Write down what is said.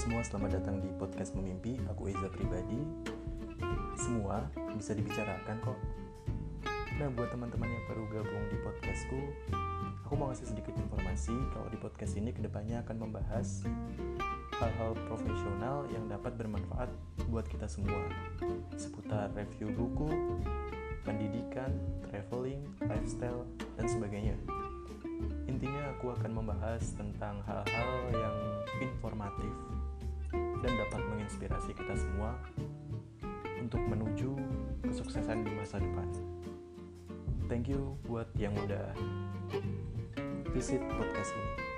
semua, selamat datang di podcast Memimpi. Aku Eza pribadi. Semua bisa dibicarakan kok. Nah, buat teman-teman yang baru gabung di podcastku, aku mau kasih sedikit informasi kalau di podcast ini ke depannya akan membahas hal-hal profesional yang dapat bermanfaat buat kita semua seputar review buku, pendidikan, traveling, lifestyle, dan sebagainya. Intinya aku akan membahas tentang hal-hal yang informatif dan dapat menginspirasi kita semua untuk menuju kesuksesan di masa depan. Thank you buat yang udah visit podcast ini.